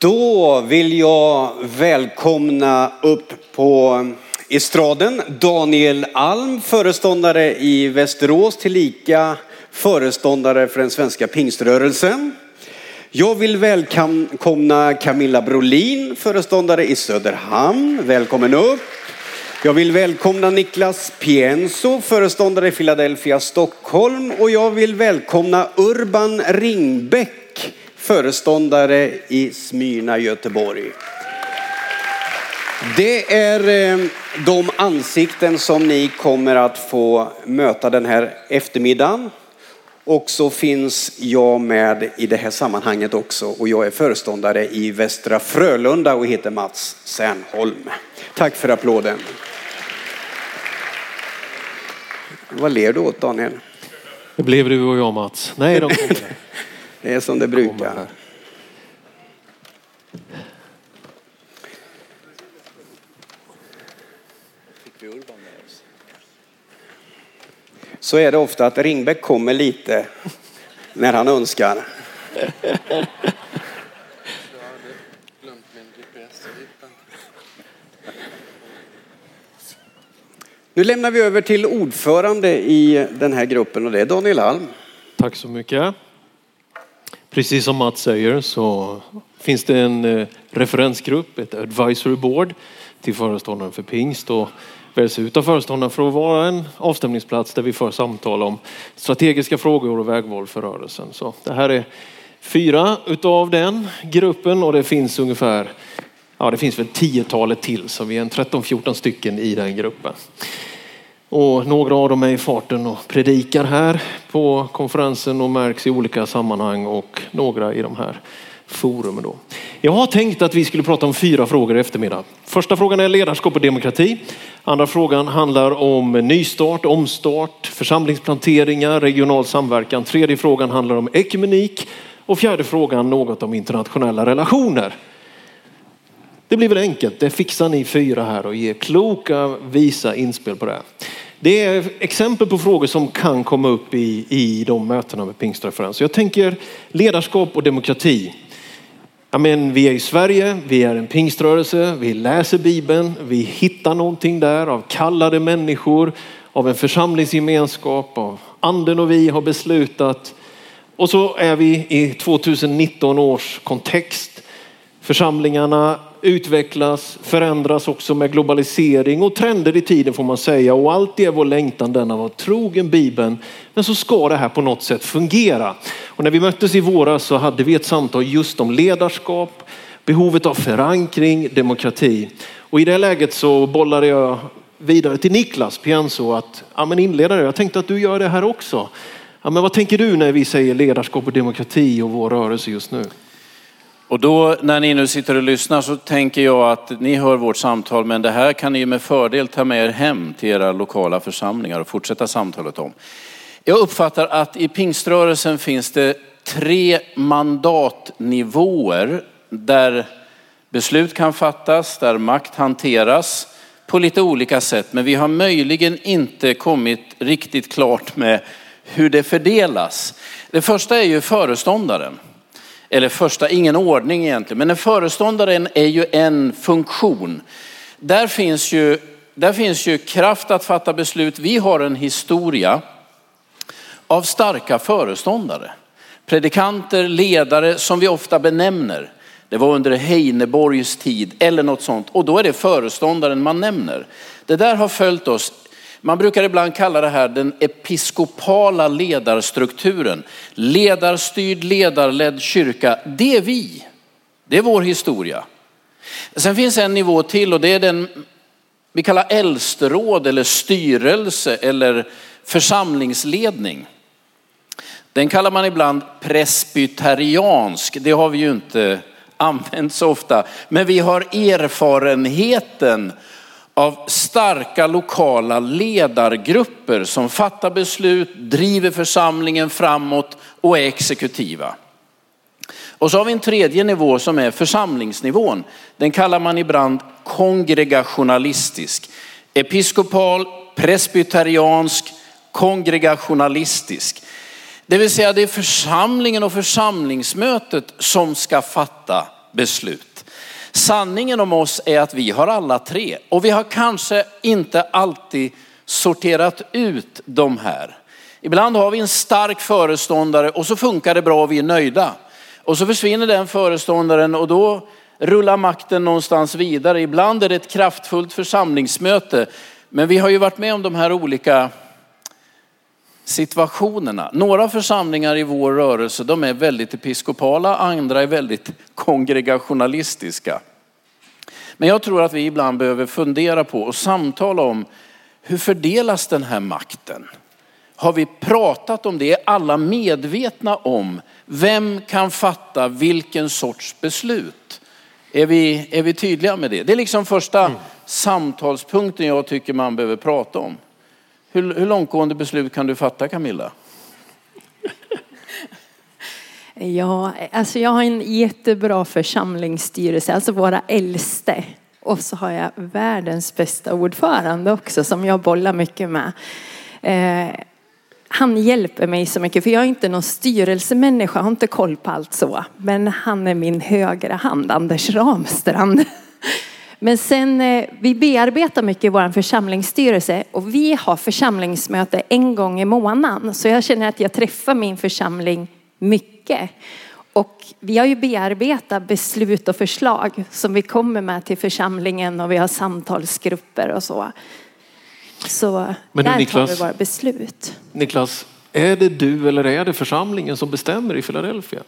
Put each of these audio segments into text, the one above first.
Då vill jag välkomna upp på estraden Daniel Alm, föreståndare i Västerås, tillika föreståndare för den svenska pingströrelsen. Jag vill välkomna Camilla Brolin, föreståndare i Söderhamn. Välkommen upp. Jag vill välkomna Niklas Pienso, föreståndare i Philadelphia, Stockholm. Och jag vill välkomna Urban Ringbäck, föreståndare i Smyrna, Göteborg. Det är eh, de ansikten som ni kommer att få möta den här eftermiddagen. Och så finns jag med i det här sammanhanget också och jag är föreståndare i Västra Frölunda och heter Mats Särnholm. Tack för applåden. Vad ler du åt Daniel? Det blev du och jag Mats. Nej, de. Det är som det brukar. Så är det ofta att Ringbäck kommer lite när han önskar. Nu lämnar vi över till ordförande i den här gruppen och det är Daniel Alm. Tack så mycket. Precis som Mats säger så finns det en eh, referensgrupp, ett advisory board till föreståndaren för pingst och väljs ut av föreståndaren för att vara en avstämningsplats där vi för samtal om strategiska frågor och vägval för rörelsen. Så det här är fyra utav den gruppen och det finns ungefär, ja det finns väl tiotalet till så vi är en 13-14 stycken i den gruppen. Och några av dem är i farten och predikar här på konferensen och märks i olika sammanhang och några i de här forumen då. Jag har tänkt att vi skulle prata om fyra frågor i eftermiddag. Första frågan är ledarskap och demokrati. Andra frågan handlar om nystart, omstart, församlingsplanteringar, regional samverkan. Tredje frågan handlar om ekumenik och fjärde frågan något om internationella relationer. Det blir väl enkelt, det fixar ni fyra här och ger kloka, visa inspel på det. Det är exempel på frågor som kan komma upp i, i de mötena med pingstreferens. Jag tänker ledarskap och demokrati. Ja, men vi är i Sverige, vi är en pingströrelse, vi läser Bibeln, vi hittar någonting där av kallade människor, av en församlingsgemenskap, av anden och vi har beslutat. Och så är vi i 2019 års kontext. Församlingarna utvecklas, förändras också med globalisering och trender i tiden får man säga. Och allt är vår längtan den var att vara trogen Bibeln. Men så ska det här på något sätt fungera. Och när vi möttes i våras så hade vi ett samtal just om ledarskap, behovet av förankring, demokrati. Och i det läget så bollade jag vidare till Niklas Pienso att ja, men inleda det. Jag tänkte att du gör det här också. Ja, men vad tänker du när vi säger ledarskap och demokrati och vår rörelse just nu? Och då när ni nu sitter och lyssnar så tänker jag att ni hör vårt samtal, men det här kan ni med fördel ta med er hem till era lokala församlingar och fortsätta samtalet om. Jag uppfattar att i pingströrelsen finns det tre mandatnivåer där beslut kan fattas, där makt hanteras på lite olika sätt. Men vi har möjligen inte kommit riktigt klart med hur det fördelas. Det första är ju föreståndaren eller första, ingen ordning egentligen, men en föreståndare är ju en funktion. Där finns ju, där finns ju kraft att fatta beslut. Vi har en historia av starka föreståndare. Predikanter, ledare som vi ofta benämner. Det var under Heineborgs tid eller något sånt och då är det föreståndaren man nämner. Det där har följt oss man brukar ibland kalla det här den episkopala ledarstrukturen. Ledarstyrd, ledarledd kyrka, det är vi. Det är vår historia. Sen finns en nivå till och det är den vi kallar äldsteråd eller styrelse eller församlingsledning. Den kallar man ibland presbyteriansk. Det har vi ju inte använt så ofta. Men vi har erfarenheten av starka lokala ledargrupper som fattar beslut, driver församlingen framåt och är exekutiva. Och så har vi en tredje nivå som är församlingsnivån. Den kallar man ibland kongregationalistisk. Episkopal, presbyteriansk, kongregationalistisk. Det vill säga det är församlingen och församlingsmötet som ska fatta beslut. Sanningen om oss är att vi har alla tre och vi har kanske inte alltid sorterat ut de här. Ibland har vi en stark föreståndare och så funkar det bra och vi är nöjda. Och så försvinner den föreståndaren och då rullar makten någonstans vidare. Ibland är det ett kraftfullt församlingsmöte. Men vi har ju varit med om de här olika situationerna. Några församlingar i vår rörelse, de är väldigt episkopala, andra är väldigt kongregationalistiska. Men jag tror att vi ibland behöver fundera på och samtala om hur fördelas den här makten? Har vi pratat om det? Är alla medvetna om vem kan fatta vilken sorts beslut? Är vi, är vi tydliga med det? Det är liksom första mm. samtalspunkten jag tycker man behöver prata om. Hur, hur långtgående beslut kan du fatta Camilla? Ja, alltså jag har en jättebra församlingsstyrelse, alltså våra äldste. Och så har jag världens bästa ordförande också som jag bollar mycket med. Eh, han hjälper mig så mycket för jag är inte någon styrelsemänniska, jag har inte koll på allt så. Men han är min högra hand, Anders Ramstrand. Men sen, eh, vi bearbetar mycket i vår församlingsstyrelse och vi har församlingsmöte en gång i månaden. Så jag känner att jag träffar min församling mycket. Och vi har ju bearbetat beslut och förslag som vi kommer med till församlingen och vi har samtalsgrupper och så. Så Men där Niklas, tar vi våra beslut. Niklas, är det du eller är det församlingen som bestämmer i Philadelphia?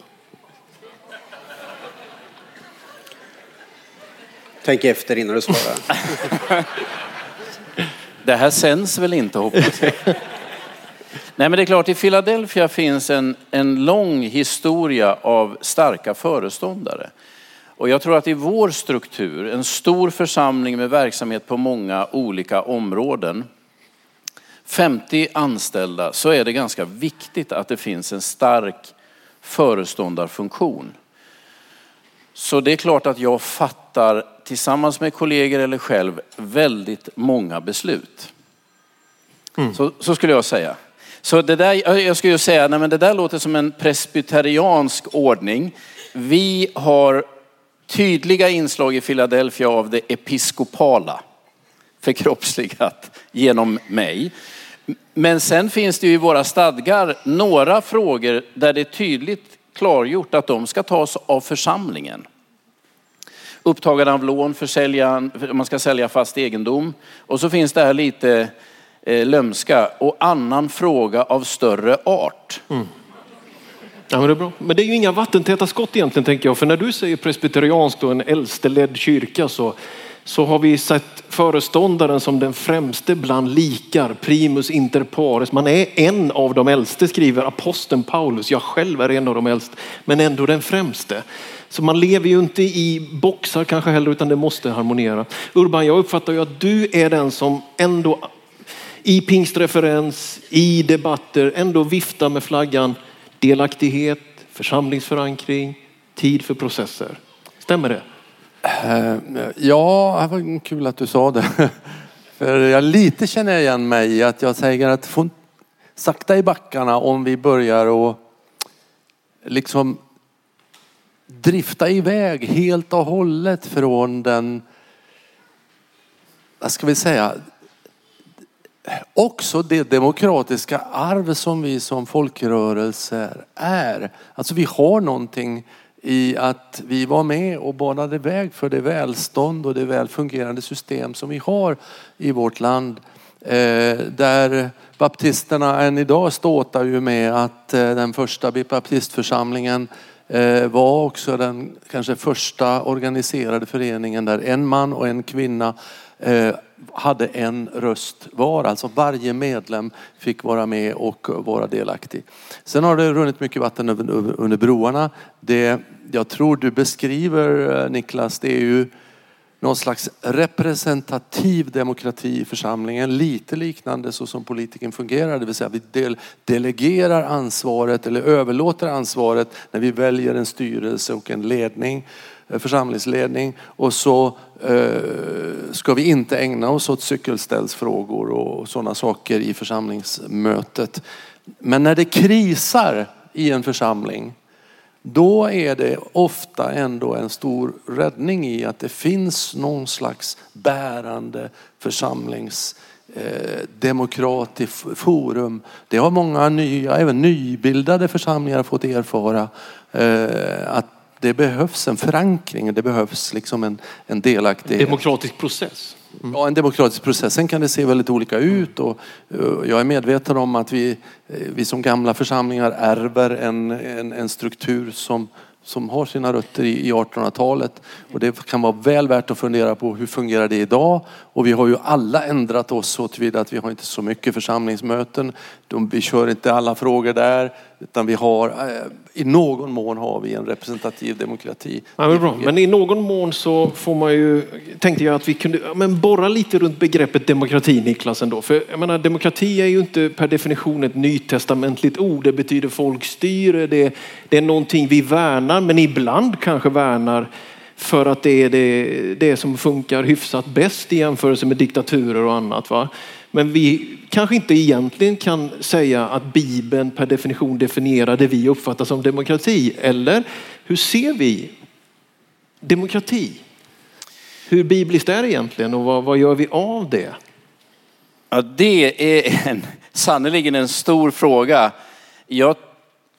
Tänk efter innan du svarar. det här sänds väl inte hoppas jag. Nej men det är klart, i Philadelphia finns en, en lång historia av starka föreståndare. Och jag tror att i vår struktur, en stor församling med verksamhet på många olika områden, 50 anställda, så är det ganska viktigt att det finns en stark föreståndarfunktion. Så det är klart att jag fattar tillsammans med kollegor eller själv väldigt många beslut. Mm. Så, så, skulle jag säga. Så det där, jag skulle säga, nej men det där låter som en presbyteriansk ordning. Vi har tydliga inslag i Philadelphia av det episkopala förkroppsligat genom mig. Men sen finns det ju i våra stadgar några frågor där det tydligt klargjort att de ska tas av församlingen. Upptagande av lån, försälja, man ska sälja fast egendom. Och så finns det här lite eh, lömska och annan fråga av större art. Mm. Ja, men, det är bra. men det är ju inga vattentäta skott egentligen tänker jag. För när du säger presbyterianskt och en äldsteledd kyrka så, så har vi sett föreståndaren som den främste bland likar, primus inter pares. Man är en av de äldste skriver aposteln Paulus. Jag själv är en av de äldste, men ändå den främste. Så man lever ju inte i boxar kanske heller utan det måste harmonera. Urban, jag uppfattar ju att du är den som ändå i pingstreferens, i debatter ändå viftar med flaggan delaktighet, församlingsförankring, tid för processer. Stämmer det? Eh, ja, det var kul att du sa det. För jag lite känner igen mig i att jag säger att få sakta i backarna om vi börjar och liksom drifta iväg helt och hållet från den, vad ska vi säga, också det demokratiska arv som vi som folkrörelser är. Alltså vi har någonting i att vi var med och banade väg för det välstånd och det väl fungerande system som vi har i vårt land. Eh, där baptisterna än idag ståtar ju med att eh, den första baptistförsamlingen eh, var också den kanske första organiserade föreningen där en man och en kvinna Eh, hade en röst var. Alltså varje medlem fick vara med och vara delaktig. Sen har det runnit mycket vatten under broarna. Det jag tror du beskriver eh, Niklas, det är ju någon slags representativ demokrati i församlingen. Lite liknande så som politiken fungerar. Det vill säga vi del, delegerar ansvaret eller överlåter ansvaret när vi väljer en styrelse och en ledning, Eh, församlingsledning. Och så eh, ska vi inte ägna oss åt cykelställsfrågor och sådana saker i församlingsmötet. Men när det krisar i en församling Då är det ofta ändå en stor räddning i att det finns någon slags bärande församlings eh, demokratiskt forum. Det har många nya, även nybildade församlingar fått erfara. Eh, att det behövs en förankring, det behövs liksom en, en delaktighet. Demokratisk process. Mm. Ja, en demokratisk process. Sen kan det se väldigt olika ut och eh, jag är medveten om att vi, eh, vi som gamla församlingar ärver en, en, en struktur som, som har sina rötter i 1800-talet. Och det kan vara väl värt att fundera på hur fungerar det idag? Och vi har ju alla ändrat oss så tillvida att vi har inte så mycket församlingsmöten. vi kör inte alla frågor där. Utan vi har, eh, i någon mån har vi en representativ demokrati. Ja, men, bra. men i någon mån så får man ju, tänkte jag att vi kunde men borra lite runt begreppet demokrati Niklas ändå. För jag menar, demokrati är ju inte per definition ett nytestamentligt ord. Det betyder folkstyre, det, det är någonting vi värnar men ibland kanske värnar för att det är det, det som funkar hyfsat bäst i jämförelse med diktaturer och annat. Va? Men vi kanske inte egentligen kan säga att Bibeln per definition definierar det vi uppfattar som demokrati. Eller hur ser vi demokrati? Hur bibliskt är det egentligen och vad, vad gör vi av det? Ja, det är en, en stor fråga. Jag,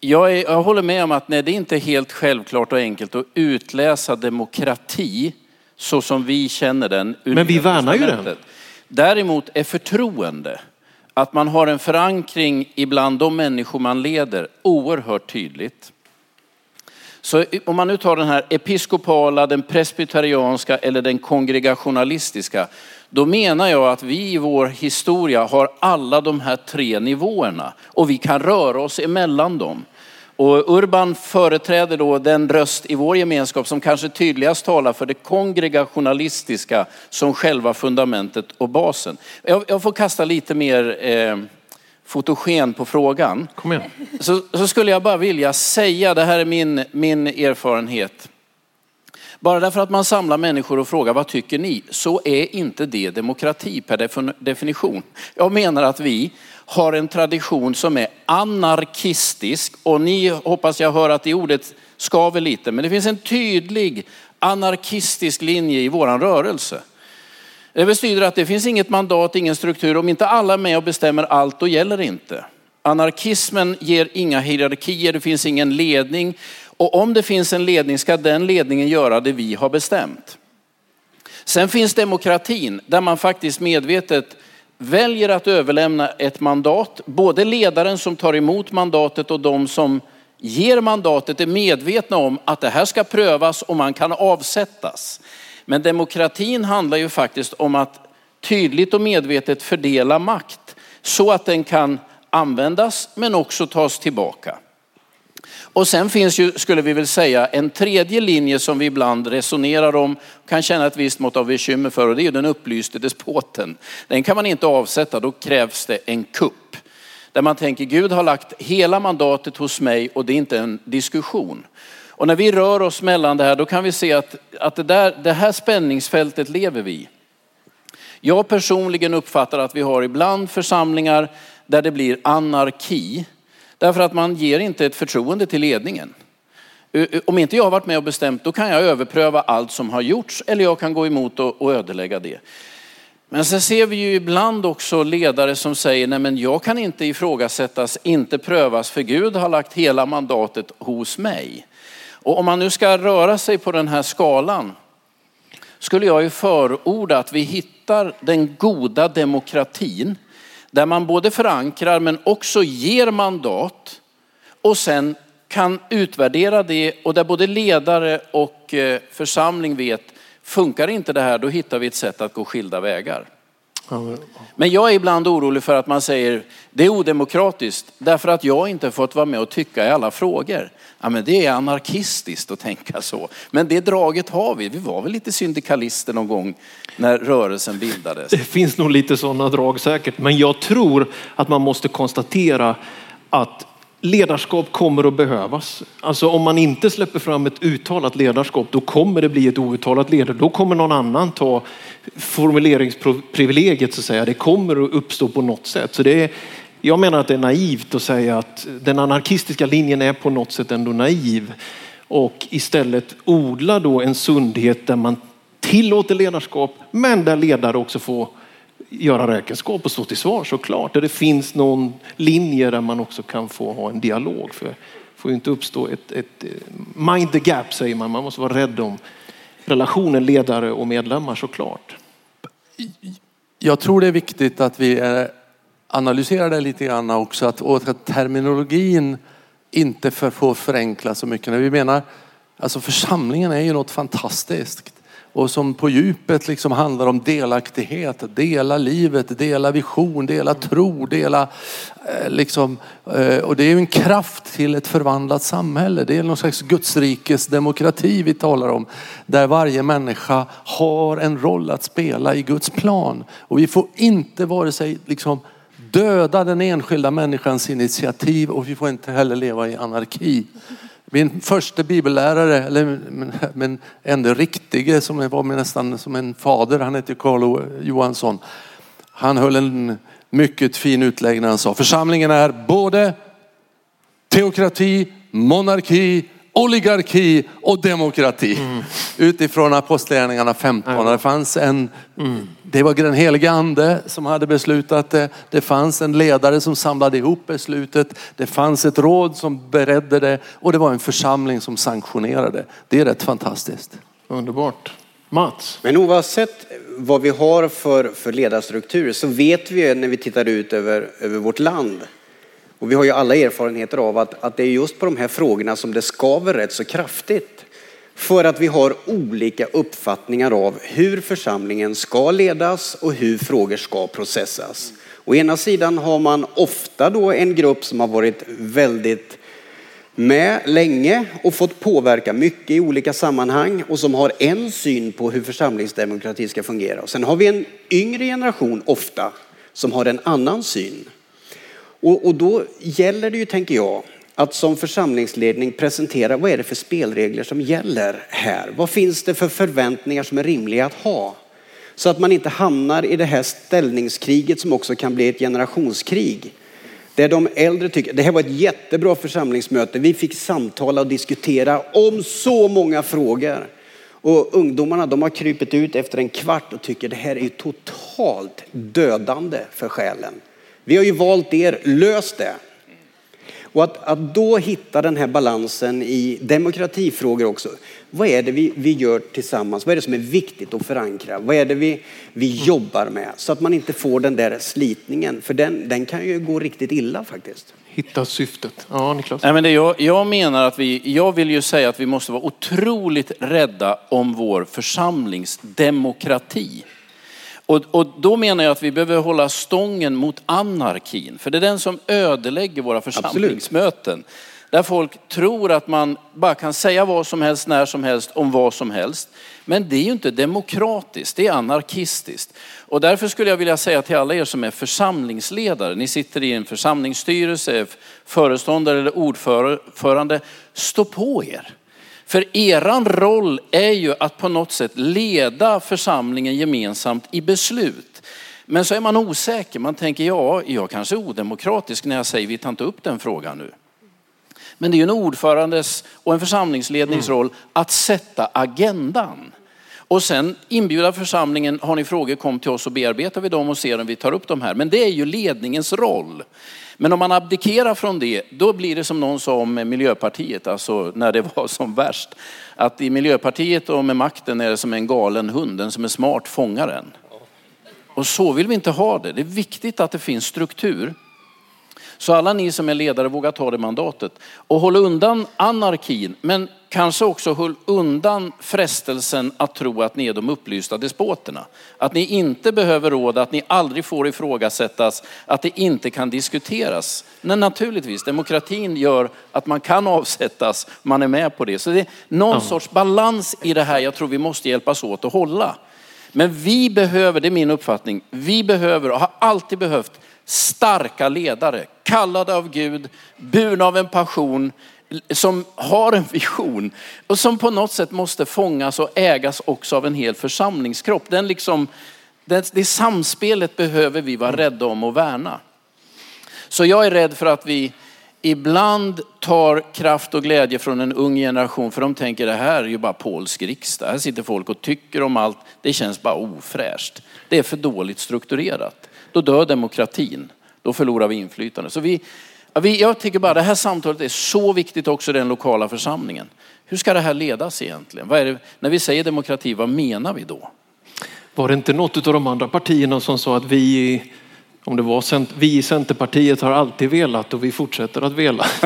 jag, är, jag håller med om att nej, det är inte helt självklart och enkelt att utläsa demokrati så som vi känner den. Men vi värnar ju den. Däremot är förtroende, att man har en förankring ibland de människor man leder, oerhört tydligt. Så om man nu tar den här episkopala, den presbyterianska eller den kongregationalistiska, då menar jag att vi i vår historia har alla de här tre nivåerna och vi kan röra oss emellan dem. Och Urban företräder då den röst i vår gemenskap som kanske tydligast talar för det kongregationalistiska som själva fundamentet och basen. Jag, jag får kasta lite mer eh, fotogen på frågan. Kom igen. Så, så, skulle jag bara vilja säga, det här är min, min erfarenhet. Bara därför att man samlar människor och frågar vad tycker ni, så är inte det demokrati per definition. Jag menar att vi har en tradition som är anarkistisk och ni hoppas jag hör att det ordet skaver lite, men det finns en tydlig anarkistisk linje i våran rörelse. Det betyder att det finns inget mandat, ingen struktur. Om inte alla är med och bestämmer allt, då gäller det inte. Anarkismen ger inga hierarkier, det finns ingen ledning. Och om det finns en ledning ska den ledningen göra det vi har bestämt. Sen finns demokratin där man faktiskt medvetet väljer att överlämna ett mandat. Både ledaren som tar emot mandatet och de som ger mandatet är medvetna om att det här ska prövas och man kan avsättas. Men demokratin handlar ju faktiskt om att tydligt och medvetet fördela makt så att den kan användas men också tas tillbaka. Och sen finns ju, skulle vi väl säga, en tredje linje som vi ibland resonerar om, kan känna ett visst mått av bekymmer för och det är den upplyste despoten. Den kan man inte avsätta, då krävs det en kupp. Där man tänker Gud har lagt hela mandatet hos mig och det är inte en diskussion. Och när vi rör oss mellan det här då kan vi se att, att det, där, det här spänningsfältet lever vi i. Jag personligen uppfattar att vi har ibland församlingar där det blir anarki. Därför att man ger inte ett förtroende till ledningen. Om inte jag har varit med och bestämt, då kan jag överpröva allt som har gjorts eller jag kan gå emot och ödelägga det. Men sen ser vi ju ibland också ledare som säger, nej men jag kan inte ifrågasättas, inte prövas, för Gud har lagt hela mandatet hos mig. Och om man nu ska röra sig på den här skalan, skulle jag ju förorda att vi hittar den goda demokratin där man både förankrar men också ger mandat och sen kan utvärdera det och där både ledare och eh, församling vet, funkar inte det här då hittar vi ett sätt att gå skilda vägar. Men jag är ibland orolig för att man säger det är odemokratiskt därför att jag inte fått vara med och tycka i alla frågor. Ja, men det är anarkistiskt att tänka så. Men det draget har vi. Vi var väl lite syndikalister någon gång när rörelsen bildades. Det finns nog lite sådana drag säkert. Men jag tror att man måste konstatera att ledarskap kommer att behövas. Alltså om man inte släpper fram ett uttalat ledarskap, då kommer det bli ett outtalat ledare. Då kommer någon annan ta formuleringsprivilegiet så att säga. Det kommer att uppstå på något sätt. Så det är, Jag menar att det är naivt att säga att den anarkistiska linjen är på något sätt ändå naiv och istället odla då en sundhet där man tillåter ledarskap men där ledare också får göra räkenskap och stå till svar såklart. Där det finns någon linje där man också kan få ha en dialog. För det får ju inte uppstå ett, ett eh, mind the gap säger man. Man måste vara rädd om relationen ledare och medlemmar såklart. Jag tror det är viktigt att vi eh, analyserar det lite grann också. Att, och att terminologin inte för får förenkla så mycket. När vi menar, alltså församlingen är ju något fantastiskt och som på djupet liksom handlar om delaktighet, dela livet, dela vision, dela tro, dela eh, liksom, eh, och det är ju en kraft till ett förvandlat samhälle. Det är någon slags Gudsrikes demokrati vi talar om. Där varje människa har en roll att spela i Guds plan. Och vi får inte vare sig liksom döda den enskilda människans initiativ och vi får inte heller leva i anarki. Min första bibellärare, eller men ändå riktige som var nästan som en fader, han hette Carl Johansson. Han höll en mycket fin utläggning. Han sa församlingen är både teokrati, monarki oligarki och demokrati. Mm. Utifrån Apostlagärningarna 15. Det fanns en, mm. det var den helige ande som hade beslutat det. Det fanns en ledare som samlade ihop beslutet. Det fanns ett råd som beredde det och det var en församling som sanktionerade. Det är rätt fantastiskt. Underbart. Mats? Men oavsett vad vi har för, för ledarstruktur så vet vi när vi tittar ut över, över vårt land och vi har ju alla erfarenheter av att, att det är just på de här frågorna som det skaver rätt så kraftigt. För att vi har olika uppfattningar av hur församlingen ska ledas och hur frågor ska processas. Å ena sidan har man ofta då en grupp som har varit väldigt med länge och fått påverka mycket i olika sammanhang och som har en syn på hur församlingsdemokrati ska fungera. Och sen har vi en yngre generation ofta som har en annan syn. Och, och då gäller det ju, tänker jag, att som församlingsledning presentera vad är det för spelregler som gäller här? Vad finns det för förväntningar som är rimliga att ha? Så att man inte hamnar i det här ställningskriget som också kan bli ett generationskrig. Där de äldre tycker, det här var ett jättebra församlingsmöte, vi fick samtala och diskutera om så många frågor. Och ungdomarna de har krypit ut efter en kvart och tycker det här är totalt dödande för själen. Vi har ju valt er, lös det. Och att, att då hitta den här balansen i demokratifrågor också. Vad är det vi, vi gör tillsammans? Vad är det som är viktigt att förankra? Vad är det vi, vi jobbar med? Så att man inte får den där slitningen. För den, den kan ju gå riktigt illa faktiskt. Hitta syftet. Ja, Niklas. Nej, men det jag, jag menar att vi, jag vill ju säga att vi måste vara otroligt rädda om vår församlingsdemokrati. Och, och, då menar jag att vi behöver hålla stången mot anarkin. För det är den som ödelägger våra församlingsmöten. Absolut. Där folk tror att man bara kan säga vad som helst, när som helst, om vad som helst. Men det är ju inte demokratiskt, det är anarkistiskt. Och därför skulle jag vilja säga till alla er som är församlingsledare, ni sitter i en församlingsstyrelse, föreståndare eller ordförande, stå på er. För eran roll är ju att på något sätt leda församlingen gemensamt i beslut. Men så är man osäker, man tänker ja, jag kanske är odemokratisk när jag säger vi tar inte upp den frågan nu. Men det är ju en ordförandes och en församlingslednings roll att sätta agendan. Och sen inbjuda församlingen, har ni frågor kom till oss och bearbetar vi dem och ser om vi tar upp dem här. Men det är ju ledningens roll. Men om man abdikerar från det, då blir det som någon sa om Miljöpartiet, alltså när det var som värst. Att i Miljöpartiet och med makten är det som en galen hund, den som är smart fångar den. Och så vill vi inte ha det. Det är viktigt att det finns struktur. Så alla ni som är ledare, våga ta det mandatet. Och håll undan anarkin, men kanske också håll undan frestelsen att tro att ni är de upplysta despoterna. Att ni inte behöver råd, att ni aldrig får ifrågasättas, att det inte kan diskuteras. Men naturligtvis, demokratin gör att man kan avsättas, man är med på det. Så det är någon sorts balans i det här jag tror vi måste hjälpas åt att hålla. Men vi behöver, det är min uppfattning, vi behöver och har alltid behövt starka ledare, kallade av Gud, burna av en passion, som har en vision och som på något sätt måste fångas och ägas också av en hel församlingskropp. Den liksom, det, det samspelet behöver vi vara rädda om och värna. Så jag är rädd för att vi ibland tar kraft och glädje från en ung generation för de tänker det här är ju bara polsk riksdag. Här sitter folk och tycker om allt. Det känns bara ofräscht. Det är för dåligt strukturerat. Då dör demokratin. Då förlorar vi inflytande. Så vi, jag tycker bara det här samtalet är så viktigt också i den lokala församlingen. Hur ska det här ledas egentligen? Vad är det, när vi säger demokrati, vad menar vi då? Var det inte något av de andra partierna som sa att vi, om det var vi i Centerpartiet har alltid velat och vi fortsätter att vela.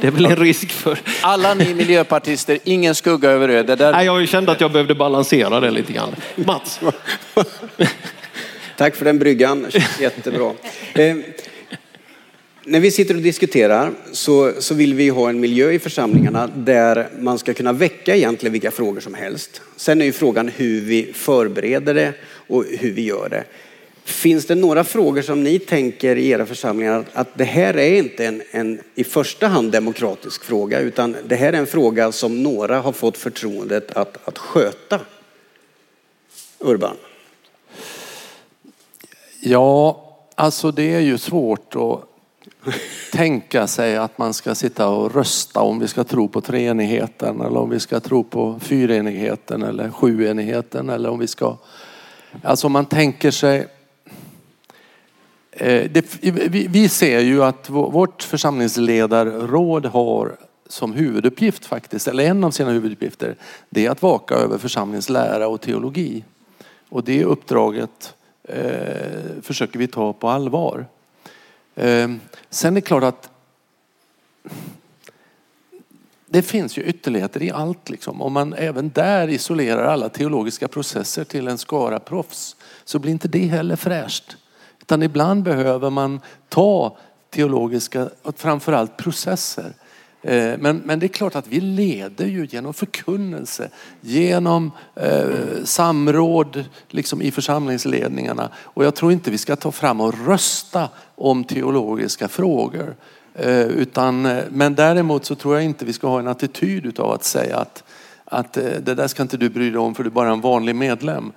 Det är väl en risk för. Alla ni miljöpartister, ingen skugga över er. Där... Nej, jag kände att jag behövde balansera det lite grann. Mats. Tack för den bryggan, jättebra. När vi sitter och diskuterar så, så vill vi ha en miljö i församlingarna där man ska kunna väcka egentligen vilka frågor som helst. Sen är ju frågan hur vi förbereder det och hur vi gör det. Finns det några frågor som ni tänker i era församlingar att, att det här är inte en, en i första hand demokratisk fråga utan det här är en fråga som några har fått förtroendet att, att sköta? Urban? Ja, alltså det är ju svårt att tänka sig att man ska sitta och rösta om vi ska tro på treenigheten eller om vi ska tro på fyrenigheten eller sjuenigheten eller om vi ska... Alltså man tänker sig... Eh, det, vi ser ju att vårt församlingsledarråd har som huvuduppgift faktiskt, eller en av sina huvuduppgifter, det är att vaka över församlingens lära och teologi. Och det uppdraget eh, försöker vi ta på allvar. Ehm, sen är det klart att det finns ju ytterligheter i allt. Liksom. Om man även där isolerar alla teologiska processer till en skara proffs så blir inte det heller fräscht. Utan ibland behöver man ta teologiska, och framförallt processer, Eh, men, men det är klart att vi leder ju genom förkunnelse, genom eh, samråd liksom i församlingsledningarna. Och jag tror inte vi ska ta fram och rösta om teologiska frågor. Eh, utan, eh, men däremot så tror jag inte vi ska ha en attityd utav att säga att att eh, det där ska inte du bry dig om för du är bara en vanlig medlem.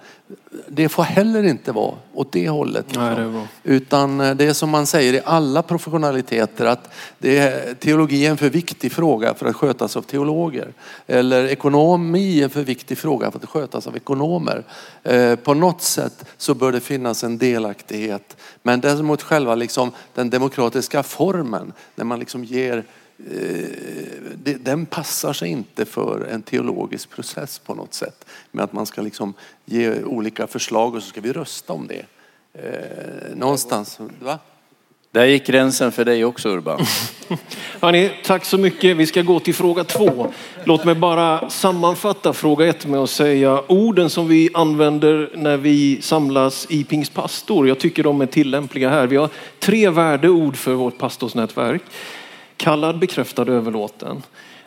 Det får heller inte vara åt det hållet. Nej, det Utan eh, det är som man säger i alla professionaliteter att det är, teologi är en för viktig fråga för att skötas av teologer. Eller ekonomi är en för viktig fråga för att skötas av ekonomer. Eh, på något sätt så bör det finnas en delaktighet. Men däremot själva liksom den demokratiska formen när man liksom ger den passar sig inte för en teologisk process på något sätt. Med att man ska liksom ge olika förslag och så ska vi rösta om det. Eh, någonstans, va? Där gick gränsen för dig också Urban. Hörrni, tack så mycket. Vi ska gå till fråga två. Låt mig bara sammanfatta fråga ett med att säga orden som vi använder när vi samlas i Pingstpastor. Jag tycker de är tillämpliga här. Vi har tre värdeord för vårt pastorsnätverk kallad, bekräftad, överlåten.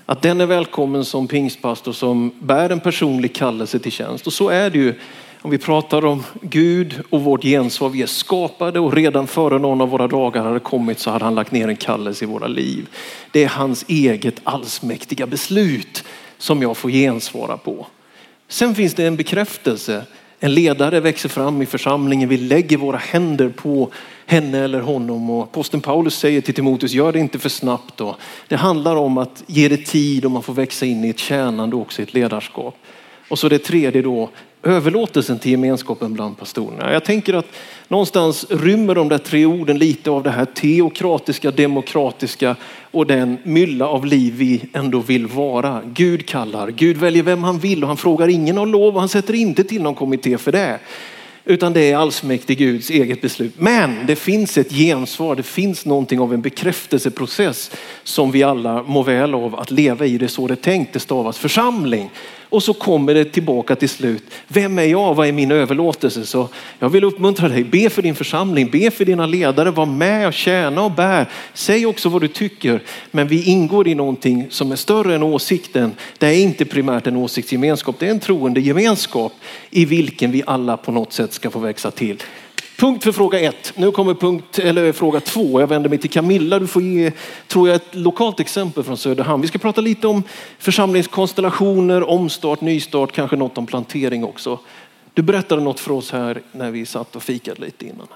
Att den är välkommen som pingstpastor som bär en personlig kallelse till tjänst. Och så är det ju om vi pratar om Gud och vårt gensvar. Vi är skapade och redan före någon av våra dagar hade kommit så hade han lagt ner en kallelse i våra liv. Det är hans eget allsmäktiga beslut som jag får gensvara på. Sen finns det en bekräftelse. En ledare växer fram i församlingen. Vi lägger våra händer på henne eller honom. Och posten Paulus säger till Timoteus, gör det inte för snabbt. Då. Det handlar om att ge det tid och man får växa in i ett tjänande och också i ett ledarskap. Och så det tredje då, överlåtelsen till gemenskapen bland pastorerna. Jag tänker att någonstans rymmer de där tre orden lite av det här teokratiska, demokratiska och den mylla av liv vi ändå vill vara. Gud kallar, Gud väljer vem han vill och han frågar ingen om lov och han sätter inte till någon kommitté för det. Utan det är allsmäktig Guds eget beslut. Men det finns ett gensvar, det finns någonting av en bekräftelseprocess som vi alla mår väl av att leva i. Det är så det är tänkt, det stavas församling. Och så kommer det tillbaka till slut. Vem är jag? Vad är min överlåtelse? Så jag vill uppmuntra dig. Be för din församling, be för dina ledare, var med och tjäna och bär. Säg också vad du tycker. Men vi ingår i någonting som är större än åsikten. Det är inte primärt en åsiktsgemenskap, det är en troende gemenskap i vilken vi alla på något sätt ska få växa till. Punkt för fråga ett. Nu kommer punkt, eller fråga två. Jag vänder mig till Camilla. Du får ge, tror jag, ett lokalt exempel från Söderhamn. Vi ska prata lite om församlingskonstellationer, omstart, nystart, kanske något om plantering också. Du berättade något för oss här när vi satt och fikade lite innan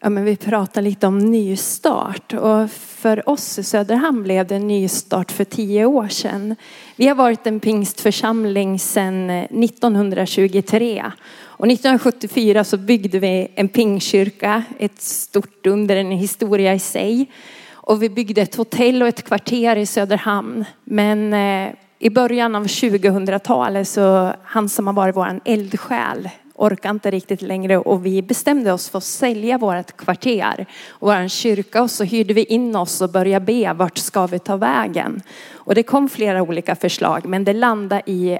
ja, men vi pratar lite om nystart. Och för oss i Söderhamn blev det en nystart för tio år sedan. Vi har varit en pingstförsamling sedan eh, 1923. Och 1974 så byggde vi en pingkyrka, ett stort under, en historia i sig. Och vi byggde ett hotell och ett kvarter i Söderhamn. Men eh, i början av 2000-talet så han som har varit vår eldsjäl orkade inte riktigt längre och vi bestämde oss för att sälja vårt kvarter och vår kyrka och så hyrde vi in oss och började be vart ska vi ta vägen. Och det kom flera olika förslag men det landade i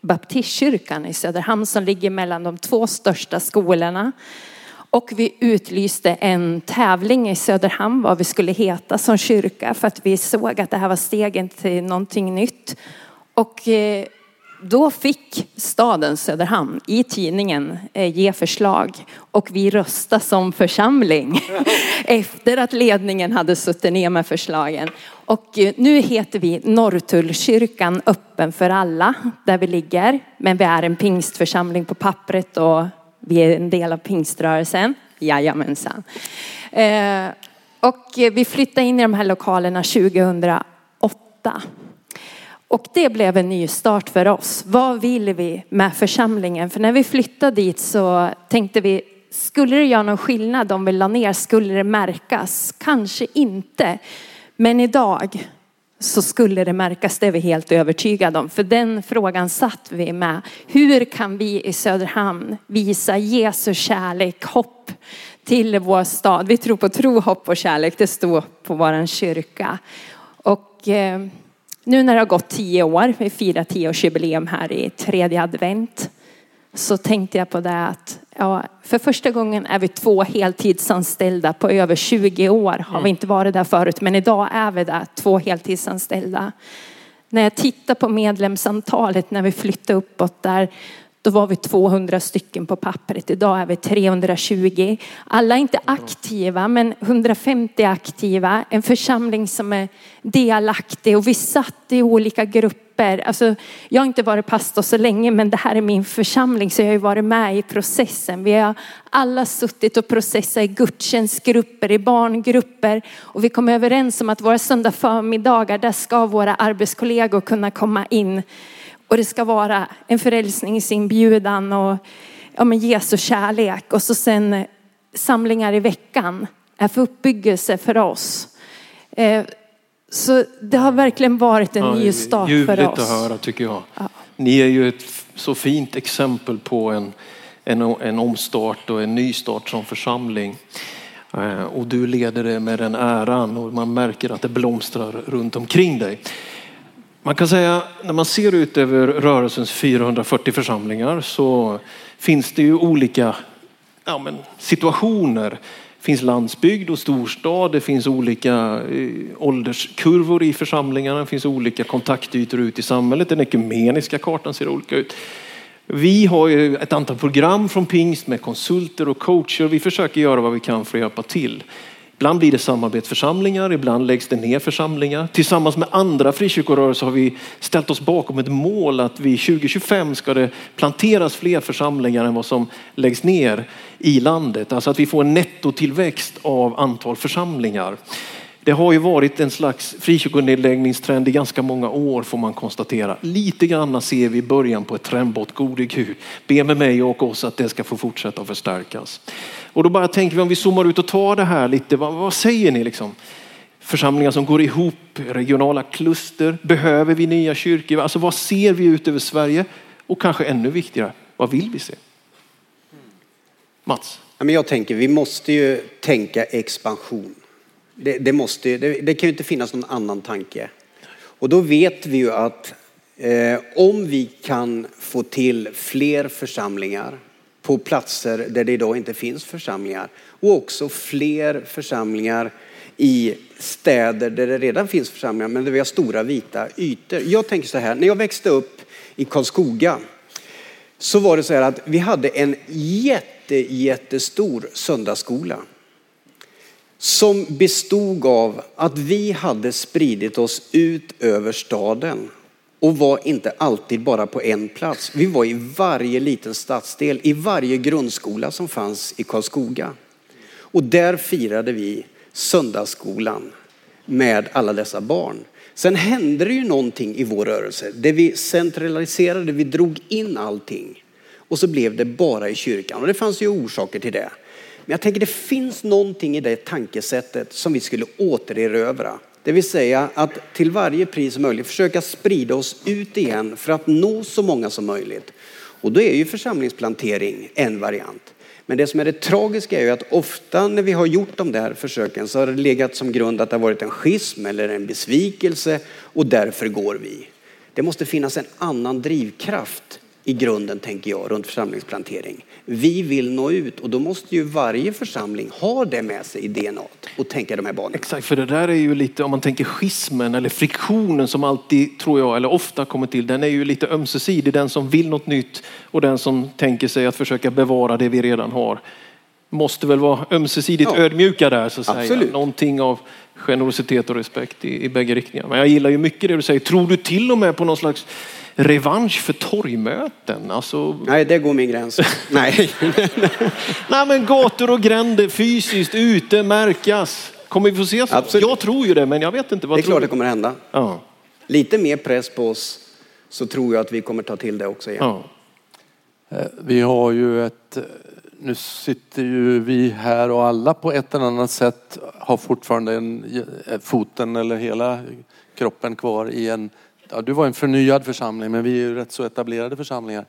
baptistkyrkan i Söderhamn som ligger mellan de två största skolorna. Och vi utlyste en tävling i Söderhamn vad vi skulle heta som kyrka för att vi såg att det här var stegen till någonting nytt. Och eh, då fick staden Söderhamn i tidningen eh, ge förslag och vi röstade som församling efter att ledningen hade suttit ner med förslagen. Och eh, nu heter vi Norrtullkyrkan öppen för alla där vi ligger. Men vi är en pingstförsamling på pappret och vi är en del av pingströrelsen. Jajamensan. Eh, och vi flyttade in i de här lokalerna 2008. Och det blev en ny start för oss. Vad vill vi med församlingen? För när vi flyttade dit så tänkte vi, skulle det göra någon skillnad om vi la ner? Skulle det märkas? Kanske inte. Men idag så skulle det märkas, det är vi helt övertygade om. För den frågan satt vi med. Hur kan vi i Söderhamn visa Jesu kärlek, hopp till vår stad? Vi tror på tro, hopp och kärlek. Det står på vår kyrka. Och eh, nu när det har gått tio år, vi firar tioårsjubileum här i tredje advent, så tänkte jag på det att ja, för första gången är vi två heltidsanställda på över 20 år. Har vi inte varit där förut, men idag är vi där, två heltidsanställda. När jag tittar på medlemsantalet när vi flyttade uppåt där då var vi 200 stycken på pappret. Idag är vi 320. Alla är inte aktiva, men 150 aktiva. En församling som är delaktig och vi satt i olika grupper. Alltså, jag har inte varit pastor så länge, men det här är min församling så jag har ju varit med i processen. Vi har alla suttit och processat i gudstjänstgrupper, i barngrupper och vi kom överens om att våra söndag förmiddagar, där ska våra arbetskollegor kunna komma in och det ska vara en förälsningsinbjudan och ja, men Jesu kärlek. Och så sen samlingar i veckan är för uppbyggelse för oss. Eh, så det har verkligen varit en ja, ny start för oss. Ljuvligt att höra tycker jag. Ja. Ni är ju ett så fint exempel på en, en, en omstart och en nystart som församling. Eh, och du leder det med den äran och man märker att det blomstrar runt omkring dig. Man kan säga när man ser ut över rörelsens 440 församlingar så finns det ju olika ja, men, situationer. Det finns landsbygd och storstad, det finns olika eh, ålderskurvor i församlingarna, det finns olika kontaktytor ut i samhället. Den ekumeniska kartan ser olika ut. Vi har ju ett antal program från Pingst med konsulter och coacher. Vi försöker göra vad vi kan för att hjälpa till. Ibland blir det samarbetsförsamlingar, ibland läggs det ner församlingar. Tillsammans med andra frikyrkorörelser har vi ställt oss bakom ett mål att vi 2025 ska det planteras fler församlingar än vad som läggs ner i landet. Alltså att vi får en nettotillväxt av antal församlingar. Det har ju varit en slags frikyrkonedläggningstrend i ganska många år får man konstatera. Lite grann ser vi början på ett trendbrott. Gode Gud, be med mig och oss att det ska få fortsätta att förstärkas. Och då bara tänker vi om vi zoomar ut och tar det här lite, vad, vad säger ni liksom? Församlingar som går ihop, regionala kluster, behöver vi nya kyrkor? Alltså vad ser vi ut över Sverige? Och kanske ännu viktigare, vad vill vi se? Mats? Jag tänker, vi måste ju tänka expansion. Det, det måste, det, det, kan ju inte finnas någon annan tanke. Och då vet vi ju att eh, om vi kan få till fler församlingar på platser där det idag inte finns församlingar och också fler församlingar i städer där det redan finns församlingar men där vi har stora vita ytor. Jag tänker så här, när jag växte upp i Karlskoga så var det så här att vi hade en jätte, jättestor söndagsskola som bestod av att vi hade spridit oss ut över staden och var inte alltid bara på en plats. Vi var i varje liten stadsdel, i varje grundskola som fanns i Karlskoga. Och där firade vi söndagsskolan med alla dessa barn. Sen hände det ju någonting i vår rörelse. Det vi centraliserade, vi drog in allting. Och så blev det bara i kyrkan. Och det fanns ju orsaker till det. Men jag tänker det finns någonting i det tankesättet som vi skulle återerövra. Det vill säga att till varje pris som möjligt försöka sprida oss ut igen för att nå så många som möjligt. Och då är ju församlingsplantering en variant. Men det som är det tragiska är ju att ofta när vi har gjort de där försöken så har det legat som grund att det har varit en schism eller en besvikelse och därför går vi. Det måste finnas en annan drivkraft i grunden tänker jag runt församlingsplantering. Vi vill nå ut och då måste ju varje församling ha det med sig i DNA och tänka de här banorna. Exakt, för det där är ju lite, om man tänker schismen eller friktionen som alltid, tror jag, eller ofta kommer till, den är ju lite ömsesidig. Den som vill något nytt och den som tänker sig att försöka bevara det vi redan har. Måste väl vara ömsesidigt ja. ödmjuka där så att Absolut. säga. Någonting av generositet och respekt i, i bägge riktningar. Men jag gillar ju mycket det du säger. Tror du till och med på någon slags revansch för torgmöten. Alltså... Nej, det går min gräns. Nej. Nej, men gator och gränder fysiskt ute märkas. Kommer vi få se så? Absolut. Jag tror ju det, men jag vet inte. Vad det är klart det kommer hända. Ja. Lite mer press på oss så tror jag att vi kommer ta till det också igen. Ja. Eh, vi har ju ett, nu sitter ju vi här och alla på ett eller annat sätt har fortfarande en, foten eller hela kroppen kvar i en ja, du var en förnyad församling men vi är ju rätt så etablerade församlingar.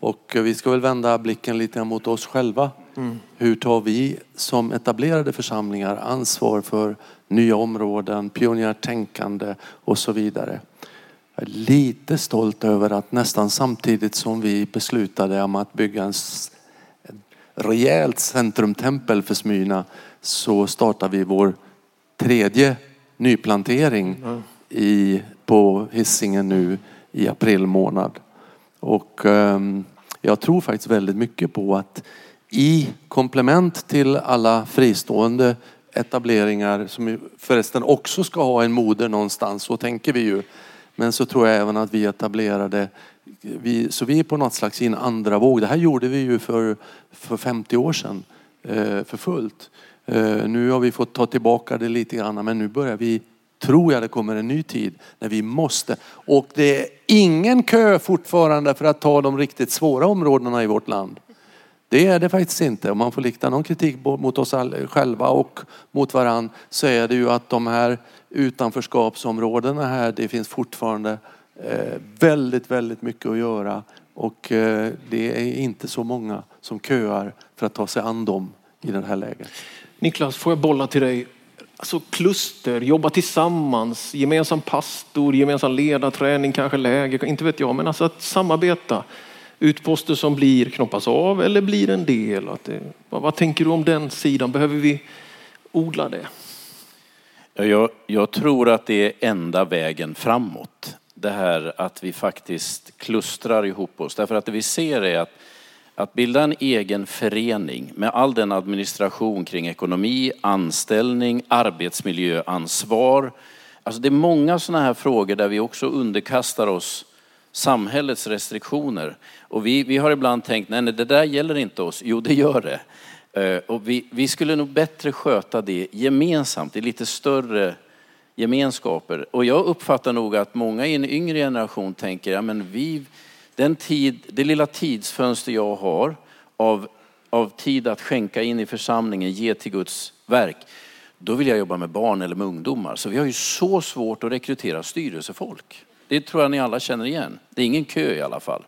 Och vi ska väl vända blicken lite mot oss själva. Mm. Hur tar vi som etablerade församlingar ansvar för nya områden, pionjärtänkande och så vidare. Jag är lite stolt över att nästan samtidigt som vi beslutade om att bygga en rejält centrumtempel för Smyrna så startar vi vår tredje nyplantering mm. i på hissingen nu i april månad. Och ehm, jag tror faktiskt väldigt mycket på att i komplement till alla fristående etableringar som förresten också ska ha en moder någonstans, så tänker vi ju. Men så tror jag även att vi etablerade, vi, så vi är på något slags i en andra våg. Det här gjorde vi ju för, för 50 år sedan eh, för fullt. Eh, nu har vi fått ta tillbaka det lite grann men nu börjar vi tror jag det kommer en ny tid när vi måste. Och det är ingen kö fortfarande för att ta de riktigt svåra områdena i vårt land. Det är det faktiskt inte. Om man får rikta någon kritik mot oss själva och mot varann så är det ju att de här utanförskapsområdena här, det finns fortfarande eh, väldigt, väldigt mycket att göra. Och eh, det är inte så många som köar för att ta sig an dem i det här läget. Niklas, får jag bolla till dig? Alltså kluster, jobba tillsammans, gemensam pastor, gemensam ledarträning, kanske läger, inte vet jag. Men alltså att samarbeta. Utposter som blir knoppas av eller blir en del. Att det, vad, vad tänker du om den sidan? Behöver vi odla det? Jag, jag tror att det är enda vägen framåt. Det här att vi faktiskt klustrar ihop oss. Därför att det vi ser är att att bilda en egen förening med all den administration kring ekonomi, anställning, arbetsmiljöansvar. Alltså det är många sådana här frågor där vi också underkastar oss samhällets restriktioner. Och vi, vi har ibland tänkt, nej, nej det där gäller inte oss. Jo, det gör det. Eh, och vi, vi skulle nog bättre sköta det gemensamt i lite större gemenskaper. Och jag uppfattar nog att många i en yngre generation tänker, ja men vi, den tid, det lilla tidsfönster jag har av, av tid att skänka in i församlingen, ge till Guds verk, då vill jag jobba med barn eller med ungdomar. Så vi har ju så svårt att rekrytera styrelsefolk. Det tror jag ni alla känner igen. Det är ingen kö i alla fall.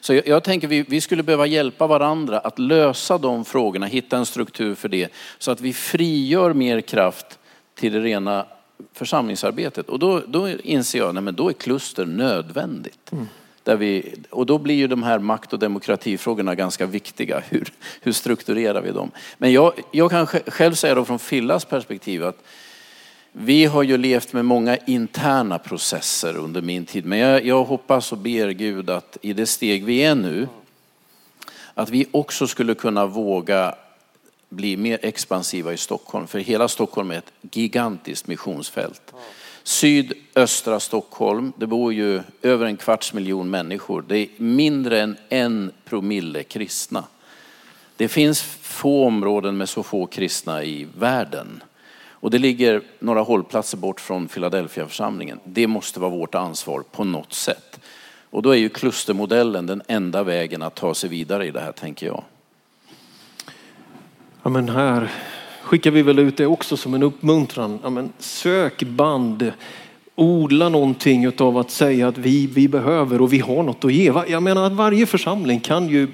Så jag, jag tänker vi, vi skulle behöva hjälpa varandra att lösa de frågorna, hitta en struktur för det. Så att vi frigör mer kraft till det rena församlingsarbetet. Och då, då inser jag, att då är kluster nödvändigt. Mm. Där vi, och då blir ju de här makt och demokratifrågorna ganska viktiga. Hur, hur strukturerar vi dem? Men jag, jag kan själv säga då från Fillas perspektiv att vi har ju levt med många interna processer under min tid. Men jag, jag hoppas och ber Gud att i det steg vi är nu, att vi också skulle kunna våga bli mer expansiva i Stockholm. För hela Stockholm är ett gigantiskt missionsfält sydöstra Stockholm. Det bor ju över en kvarts miljon människor. Det är mindre än en promille kristna. Det finns få områden med så få kristna i världen. Och det ligger några hållplatser bort från Philadelphia-församlingen. Det måste vara vårt ansvar på något sätt. Och då är ju klustermodellen den enda vägen att ta sig vidare i det här, tänker jag. Ja, men här skickar vi väl ut det också som en uppmuntran. Ja, men sök band, odla någonting av att säga att vi, vi behöver och vi har något att ge. Jag menar att varje församling kan ju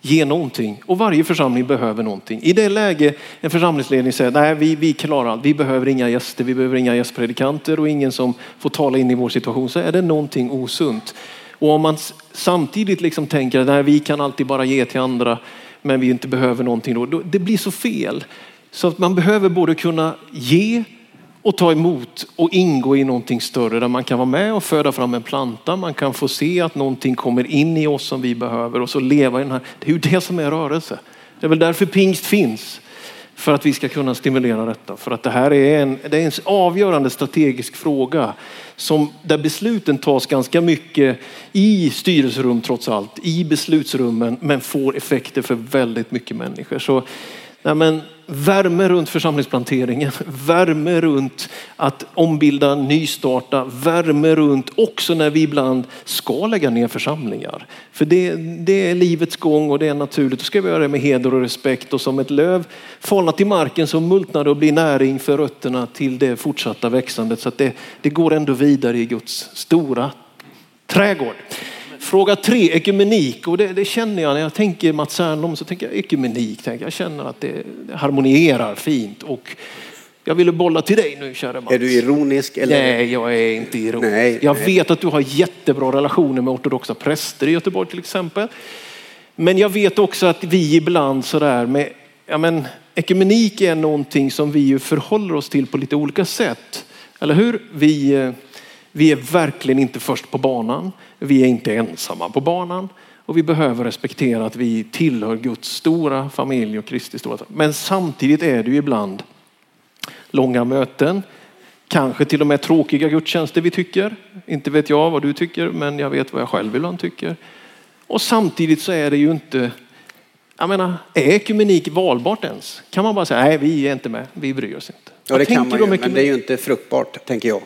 ge någonting och varje församling behöver någonting. I det läge en församlingsledning säger nej vi, vi klarar allt, vi behöver inga gäster, vi behöver inga gästpredikanter och ingen som får tala in i vår situation så är det någonting osunt. Och om man samtidigt liksom tänker att vi kan alltid bara ge till andra men vi inte behöver någonting då, då det blir så fel. Så att man behöver både kunna ge och ta emot och ingå i någonting större där man kan vara med och föda fram en planta. Man kan få se att någonting kommer in i oss som vi behöver och så leva i den här. Det är ju det som är rörelse. Det är väl därför pingst finns. För att vi ska kunna stimulera detta. För att det här är en, det är en avgörande strategisk fråga som, där besluten tas ganska mycket i styrelserum trots allt, i beslutsrummen, men får effekter för väldigt mycket människor. Så nej men, värme runt församlingsplanteringen, värme runt att ombilda, nystarta, värme runt också när vi ibland ska lägga ner församlingar. För det, det är livets gång och det är naturligt. Då ska vi göra det med heder och respekt och som ett löv falna till marken så multnar det och blir näring för rötterna till det fortsatta växandet. Så att det, det går ändå vidare i Guds stora trädgård. Fråga tre, ekumenik. Och det, det, känner jag när jag tänker Mats Särnholm så tänker jag ekumenik. Jag känner att det, det harmonierar fint. Och jag ville bolla till dig nu kära Mats. Är du ironisk? Eller? Nej, jag är inte ironisk. Nej, jag nej. vet att du har jättebra relationer med ortodoxa präster i Göteborg till exempel. Men jag vet också att vi ibland sådär med, ja men ekumenik är någonting som vi ju förhåller oss till på lite olika sätt. Eller hur? Vi, eh, vi är verkligen inte först på banan. Vi är inte ensamma på banan. Och vi behöver respektera att vi tillhör Guds stora familj och Kristi stora Men samtidigt är det ju ibland långa möten. Kanske till och med tråkiga gudstjänster vi tycker. Inte vet jag vad du tycker, men jag vet vad jag själv ibland tycker. Och samtidigt så är det ju inte, jag menar, är ekumenik valbart ens? Kan man bara säga, nej vi är inte med, vi bryr oss inte. Ja, det kan man ju, om men det är ju inte fruktbart, tänker jag.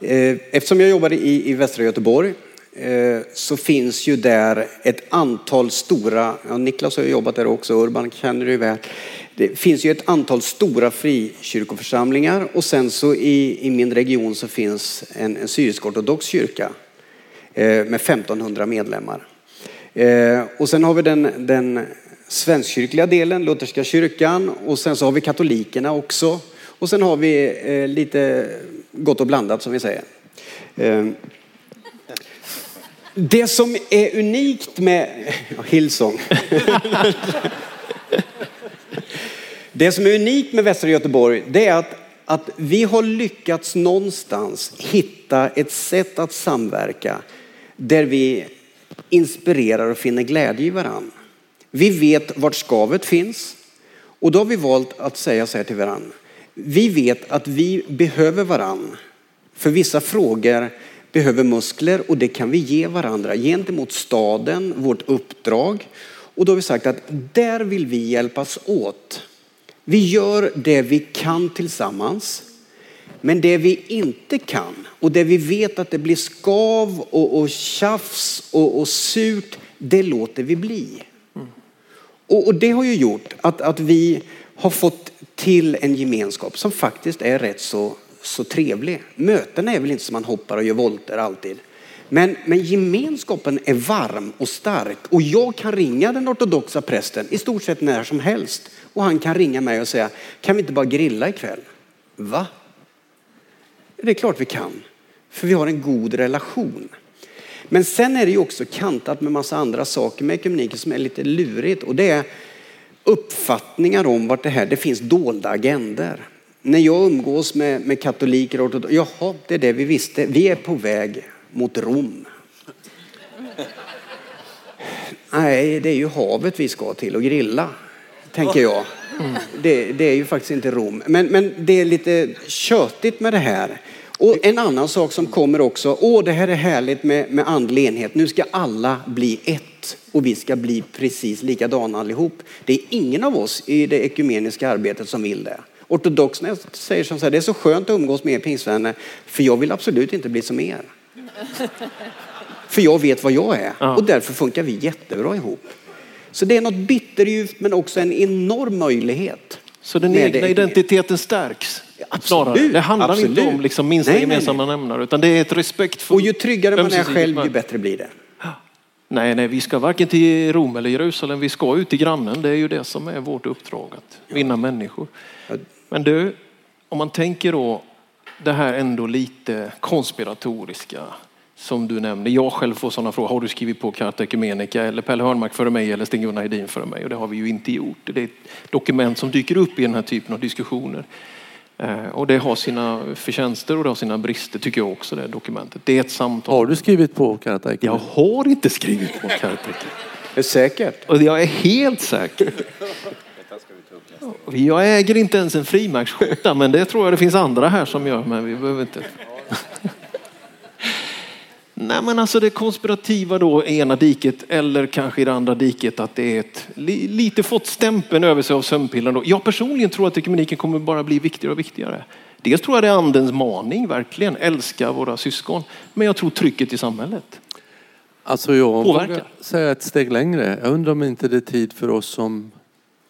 Nej. Eh, Eftersom jag jobbade i, i Västra Göteborg eh, så finns ju där ett antal stora, ja, Niklas har ju jobbat där också, Urban känner du väl. Det finns ju ett antal stora frikyrkoförsamlingar och sen så i, i min region så finns en, en syrisk-ortodox kyrka eh, med 1500 medlemmar. Och sen har vi den, den svenskkyrkliga delen, lutherska kyrkan och sen så har vi katolikerna också. Och sen har vi eh, lite gott och blandat som vi säger. Eh, Det som är unikt med ja, Hillsong. Det som är unikt med Västra Göteborg det är att, att vi har lyckats någonstans hitta ett sätt att samverka där vi inspirerar och finner glädje i varandra. Vi vet vart skavet finns och då har vi valt att säga så här till varandra. Vi vet att vi behöver varandra. För vissa frågor behöver muskler och det kan vi ge varandra gentemot staden, vårt uppdrag. Och då har vi sagt att där vill vi hjälpas åt. Vi gör det vi kan tillsammans. Men det vi inte kan och det vi vet att det blir skav och, och tjafs och, och surt, det låter vi bli. Och, och det har ju gjort att, att vi har fått till en gemenskap som faktiskt är rätt så, så trevlig. Mötena är väl inte som man hoppar och gör volter alltid. Men, men gemenskapen är varm och stark och jag kan ringa den ortodoxa prästen i stort sett när som helst. Och han kan ringa mig och säga, kan vi inte bara grilla ikväll? Va? Det är klart vi kan. För vi har en god relation. Men sen är det ju också kantat med massa andra saker med ekumeniken som är lite lurigt. Och det är uppfattningar om vart det här, det finns dolda agender. När jag umgås med, med katoliker och jaha, det är det vi visste. Vi är på väg mot Rom. Nej, det är ju havet vi ska till och grilla, tänker jag. Det, det är ju faktiskt inte Rom. Men, men det är lite tjötigt med det här. Och en annan sak som kommer också, åh det här är härligt med, med andlig enhet, nu ska alla bli ett ett och vi ska bli precis likadana allihop. Det är ingen av oss i det ekumeniska arbetet som vill det. Ortodoxerna säger som så här, det är så skönt att umgås med er pingstvänner för jag vill absolut inte bli som er. För jag vet vad jag är och därför funkar vi jättebra ihop. Så det är något bitterljuvt men också en enorm möjlighet. Så den egna det. identiteten stärks? Absolut, Snarare. Det handlar absolut. inte om liksom minsta Nej, gemensamma nämnare utan det är ett respektfullt Och ju tryggare man är själv, ju bättre blir det. Nej, nej, vi ska varken till Rom eller Jerusalem. Vi ska ut till grannen. Det är ju det som är vårt uppdrag, att vinna människor. Men du, om man tänker då det här ändå lite konspiratoriska som du nämnde. Jag själv får sådana frågor. Har du skrivit på Carta Ecumenica eller Pelle Hörnmark före mig eller Sten-Gunnar Hedin före mig? Och det har vi ju inte gjort. Det är ett dokument som dyker upp i den här typen av diskussioner. Eh, Och det har sina förtjänster och det har sina brister tycker jag också det här dokumentet. Det är ett samtal. Har du skrivit på Karata Jag har inte skrivit på. Det är säkert. Och jag är helt säker. Jag äger inte ens en frimärksskjorta, men det tror jag det finns andra här som gör, men vi behöver inte. Nej men alltså det konspirativa då i ena diket eller kanske i det andra diket att det är ett, li, lite fått stämpeln över sig av sömnpillren. Då. Jag personligen tror att ekumeniken kommer bara bli viktigare och viktigare. Dels tror jag det är andens maning, verkligen, älska våra syskon. Men jag tror trycket i samhället. Alltså jag Påverkar. säga ett steg längre. Jag undrar om inte det är tid för oss som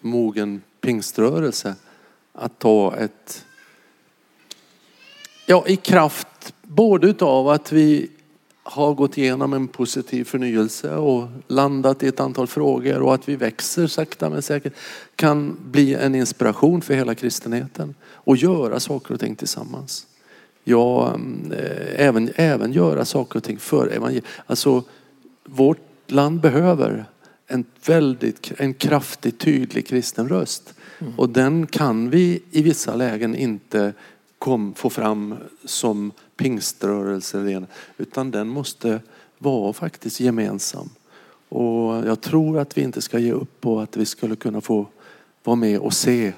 mogen pingströrelse att ta ett, ja i kraft både utav att vi har gått igenom en positiv förnyelse och landat i ett antal frågor och att vi växer sakta men säkert kan bli en inspiration för hela kristenheten och göra saker och ting tillsammans. Ja, eh, även, även göra saker och ting för evangeliet. Alltså, vårt land behöver en väldigt, en kraftigt tydlig kristen röst. Och den kan vi i vissa lägen inte kom, få fram som pingströrelse eller det ena, utan den måste vara faktiskt gemensam. Och jag tror att vi inte ska ge upp på att vi skulle kunna få vara med och se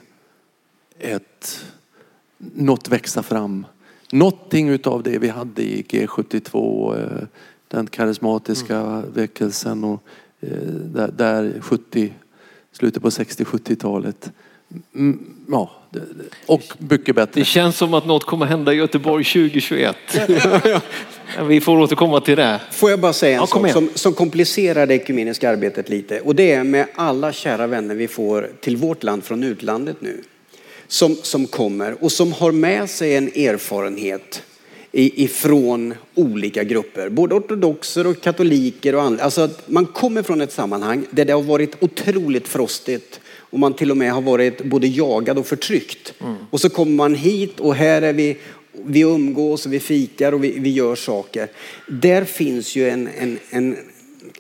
ett, något växa fram. Någonting utav det vi hade i G72, eh, den karismatiska väckelsen och eh, där, där 70, slutet på 60-70-talet. Mm, Ja, och mycket bättre. Det känns som att något kommer hända i Göteborg 2021. Vi får återkomma till det. Får jag bara säga en Ja, sak som, som komplicerar det ekumeniska arbetet lite. Och det är med alla kära vänner vi får till vårt land från utlandet nu. Som, som kommer och som har med sig en erfarenhet i- ifrån olika grupper. Både ortodoxer och katoliker och andra. Alltså att man kommer från ett sammanhang där det har varit otroligt frostigt och man till och med har varit både jagad och förtryckt. Och så kommer man hit och här är vi, vi umgås och vi fikar och vi, vi gör saker. Där finns ju en, en, en,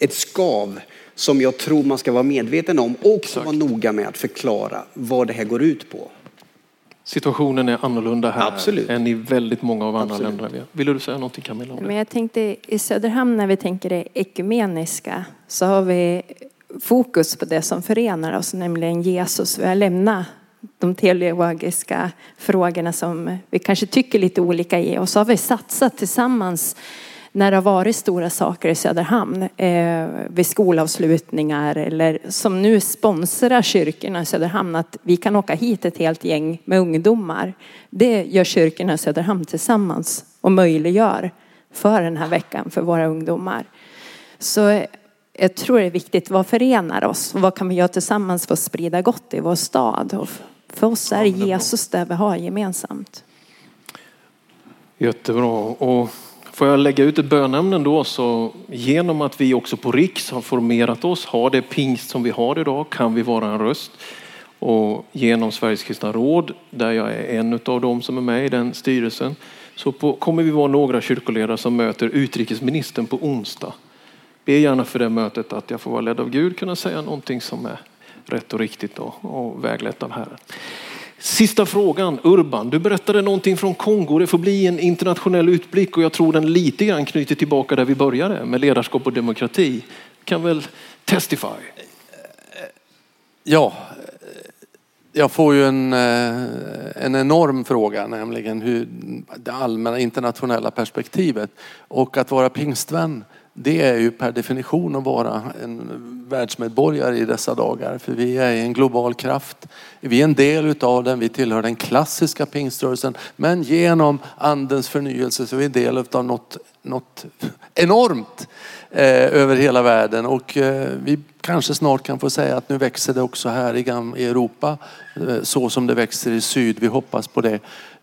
ett skav som jag tror man ska vara medveten om och vara noga med att förklara vad det här går ut på. Situationen är annorlunda här Absolut. än i väldigt många av andra Absolut. länder. Vill du säga någonting Camilla om Men jag tänkte i Söderhamn när vi tänker det ekumeniska så har vi fokus på det som förenar oss, nämligen Jesus. Vi har lämnat de teologiska frågorna som vi kanske tycker lite olika i och så har vi satsat tillsammans när det har varit stora saker i Söderhamn eh, vid skolavslutningar eller som nu sponsrar kyrkorna i Söderhamn att vi kan åka hit ett helt gäng med ungdomar. Det gör kyrkorna i Söderhamn tillsammans och möjliggör för den här veckan för våra ungdomar. Så jag tror det är viktigt, vad förenar oss? Vad kan vi göra tillsammans för att sprida gott i vår stad? Och för oss är det Jesus det vi har gemensamt. Jättebra. Och får jag lägga ut ett bönämne då så genom att vi också på Riks har formerat oss, har det pingst som vi har idag, kan vi vara en röst. Och genom Sveriges kristna råd, där jag är en av dem som är med i den styrelsen, så på, kommer vi vara några kyrkoledare som möter utrikesministern på onsdag. Be gärna för det mötet att jag får vara ledd av Gud, kunna säga någonting som är rätt och riktigt och, och väglett av Herren. Sista frågan, Urban. Du berättade någonting från Kongo. Det får bli en internationell utblick och jag tror den lite grann knyter tillbaka där vi började med ledarskap och demokrati. Kan väl testify? Ja, jag får ju en, eh, en enorm fråga, nämligen hur det allmänna internationella perspektivet. Och att vara pingstvän, det är ju per definition att vara en världsmedborgare i dessa dagar. För vi är en global kraft. Vi är en del utav den, vi tillhör den klassiska pingströrelsen. Men genom andens förnyelse så är vi en del utav något, något enormt eh, över hela världen. Och eh, vi kanske snart kan få säga att nu växer det också här i, Europa. Eh, så som det växer i syd. Vi hoppas på det.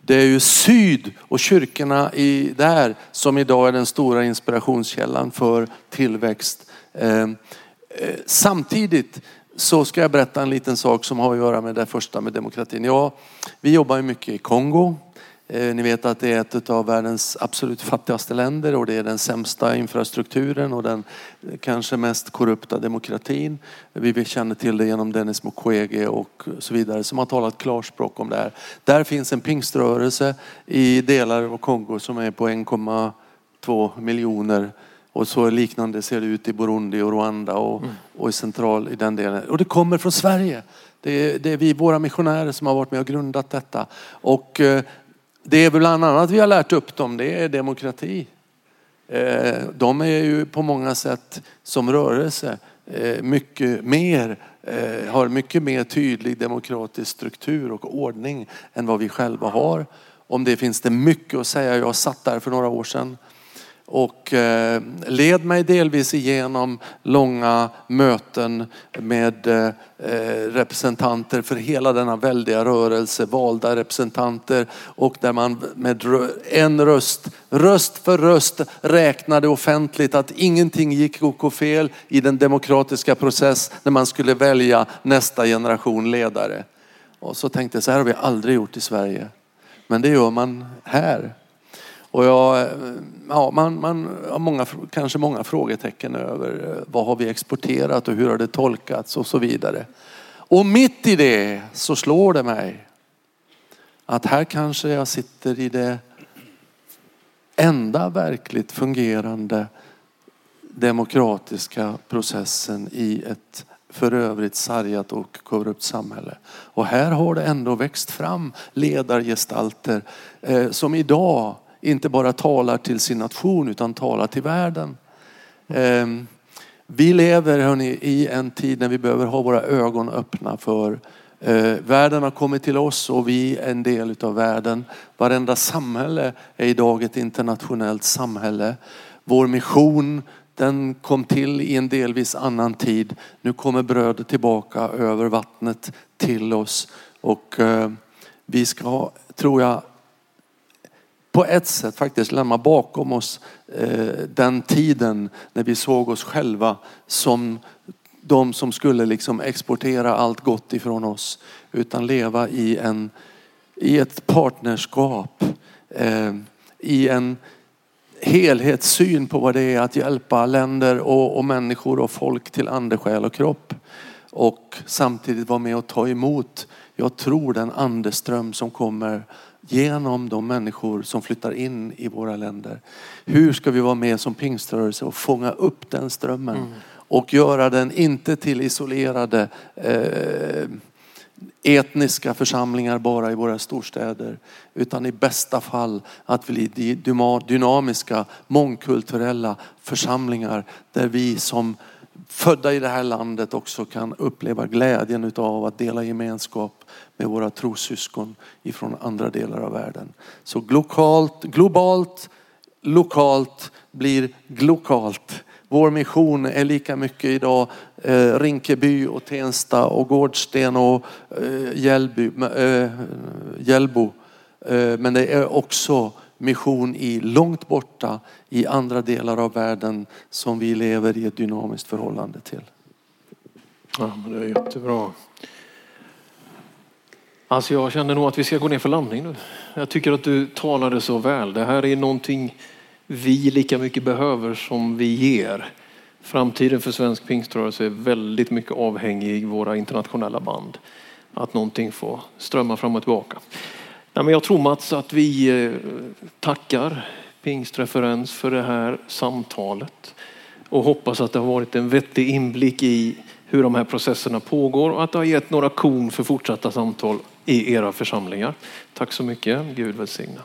Det är ju syd och kyrkorna i, där som idag är den stora inspirationskällan för tillväxt. Eh, eh, samtidigt så ska jag berätta en liten sak som har att göra med det första med demokratin. Ja, vi jobbar ju mycket i Kongo. Eh, ni vet att det är ett av världens absolut fattigaste länder och det är den sämsta infrastrukturen och den kanske mest korrupta demokratin. Vi känner till det genom Dennis Mukwege och så vidare som har talat klarspråk om det här. Där finns en pingströrelse i delar av Kongo som är på 1,2 miljoner och så liknande ser det ut i Burundi och Rwanda och, mm. och i central i den delen. Och det kommer från Sverige. Det är, det är, vi, våra missionärer som har varit med och grundat detta. Och eh, det är bland annat vi har lärt upp dem, det är demokrati. Eh, de är ju på många sätt som rörelse eh, mycket mer, eh, har mycket mer tydlig demokratisk struktur och ordning än vad vi själva har. Om det finns det mycket att säga. Jag satt där för några år sedan och eh, led mig delvis igenom långa möten med eh, eh, representanter för hela denna väldiga rörelse, valda representanter och där man med en röst, röst för röst räknade offentligt att ingenting gick att gå fel i den demokratiska process när man skulle välja nästa generation ledare. Och så tänkte jag så här har vi aldrig gjort i Sverige. Men det gör man här. Och jag, ja, man, man har många, kanske många frågetecken över eh, vad har vi exporterat och hur har det tolkats och så vidare. Och mitt i det så slår det mig att här kanske jag sitter i det enda verkligt fungerande demokratiska processen i ett för övrigt sargat och korrupt samhälle. Och här har det ändå växt fram ledargestalter eh, som idag inte bara talar till sin nation utan talar till världen. Ehm, vi lever hörni, i en tid när vi behöver ha våra ögon öppna för eh, världen har kommit till oss och vi är en del av världen. Varenda samhälle är idag ett internationellt samhälle. Vår mission den kom till i en delvis annan tid. Nu kommer brödet tillbaka över vattnet till oss och eh, vi ska, tror jag, på ett sätt faktiskt lämna bakom oss eh, den tiden när vi såg oss själva som de som skulle liksom exportera allt gott ifrån oss. Utan leva i, en, i ett partnerskap. Eh, I en helhetssyn på vad det är att hjälpa länder och, och människor och folk till ande, själ och kropp. Och samtidigt vara med och ta emot, jag tror den andeström som kommer genom de människor som flyttar in i våra länder. Hur ska vi vara med som pingströrelse och fånga upp den strömmen mm. och göra den inte till isolerade eh, etniska församlingar bara i våra storstäder utan i bästa fall att bli dynamiska, mångkulturella församlingar där vi som födda i det här landet också kan uppleva glädjen av att dela gemenskap med våra trossyskon ifrån andra delar av världen. Så globalt, globalt lokalt blir glokalt. Vår mission är lika mycket idag eh, Rinkeby och Tensta och Gårdsten och eh, Hjällby, eh, Hjällbo. Eh, men det är också mission i långt borta i andra delar av världen som vi lever i ett dynamiskt förhållande till. Ja, men det är jättebra. Alltså jag känner nog att vi ska gå ner för landning nu. Jag tycker att du talade så väl. Det här är någonting vi lika mycket behöver som vi ger. Framtiden för svensk pingströrelse är väldigt mycket avhängig våra internationella band. Att någonting får strömma fram och tillbaka. Nej, men jag tror Mats att vi eh, tackar Pingstreferens för det här samtalet och hoppas att det har varit en vettig inblick i hur de här processerna pågår och att det har gett några kon för fortsatta samtal i era församlingar. Tack så mycket. Gud välsigna.